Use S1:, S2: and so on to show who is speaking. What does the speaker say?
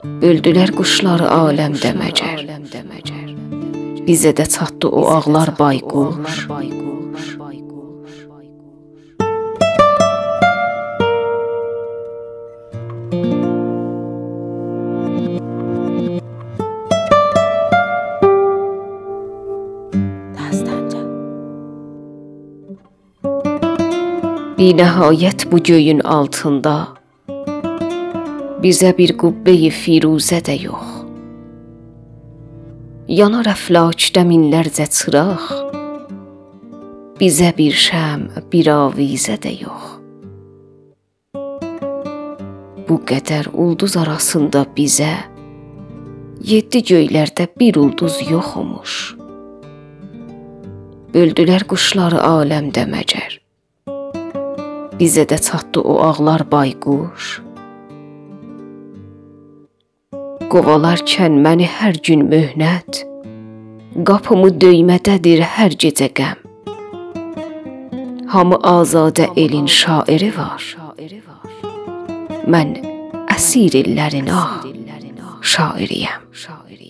S1: Böldülər quşları aləmdə məcər. Bizə də çatdı o ağlar bayquş. Bir nəhayət bu göyün altında bizə bir qubbeyi firuzə də yox. Yanar əflakdə minlərcə çıraq. Bizə bir şəm, bir avizə də yox. Bu qədər ulduz arasında bizə yeddi göylərdə bir ulduz yoxmuş. Böldülər quşları aləmdə məcər. Bizə də çatdı o ağlar bayquş. Qovalarkən məni hər gün möhnət, qapımı döymədədir hər gecə qəm. Hamı azadə elin şairi var. Mən əsir illərin ah şairiyəm. şairiyəm.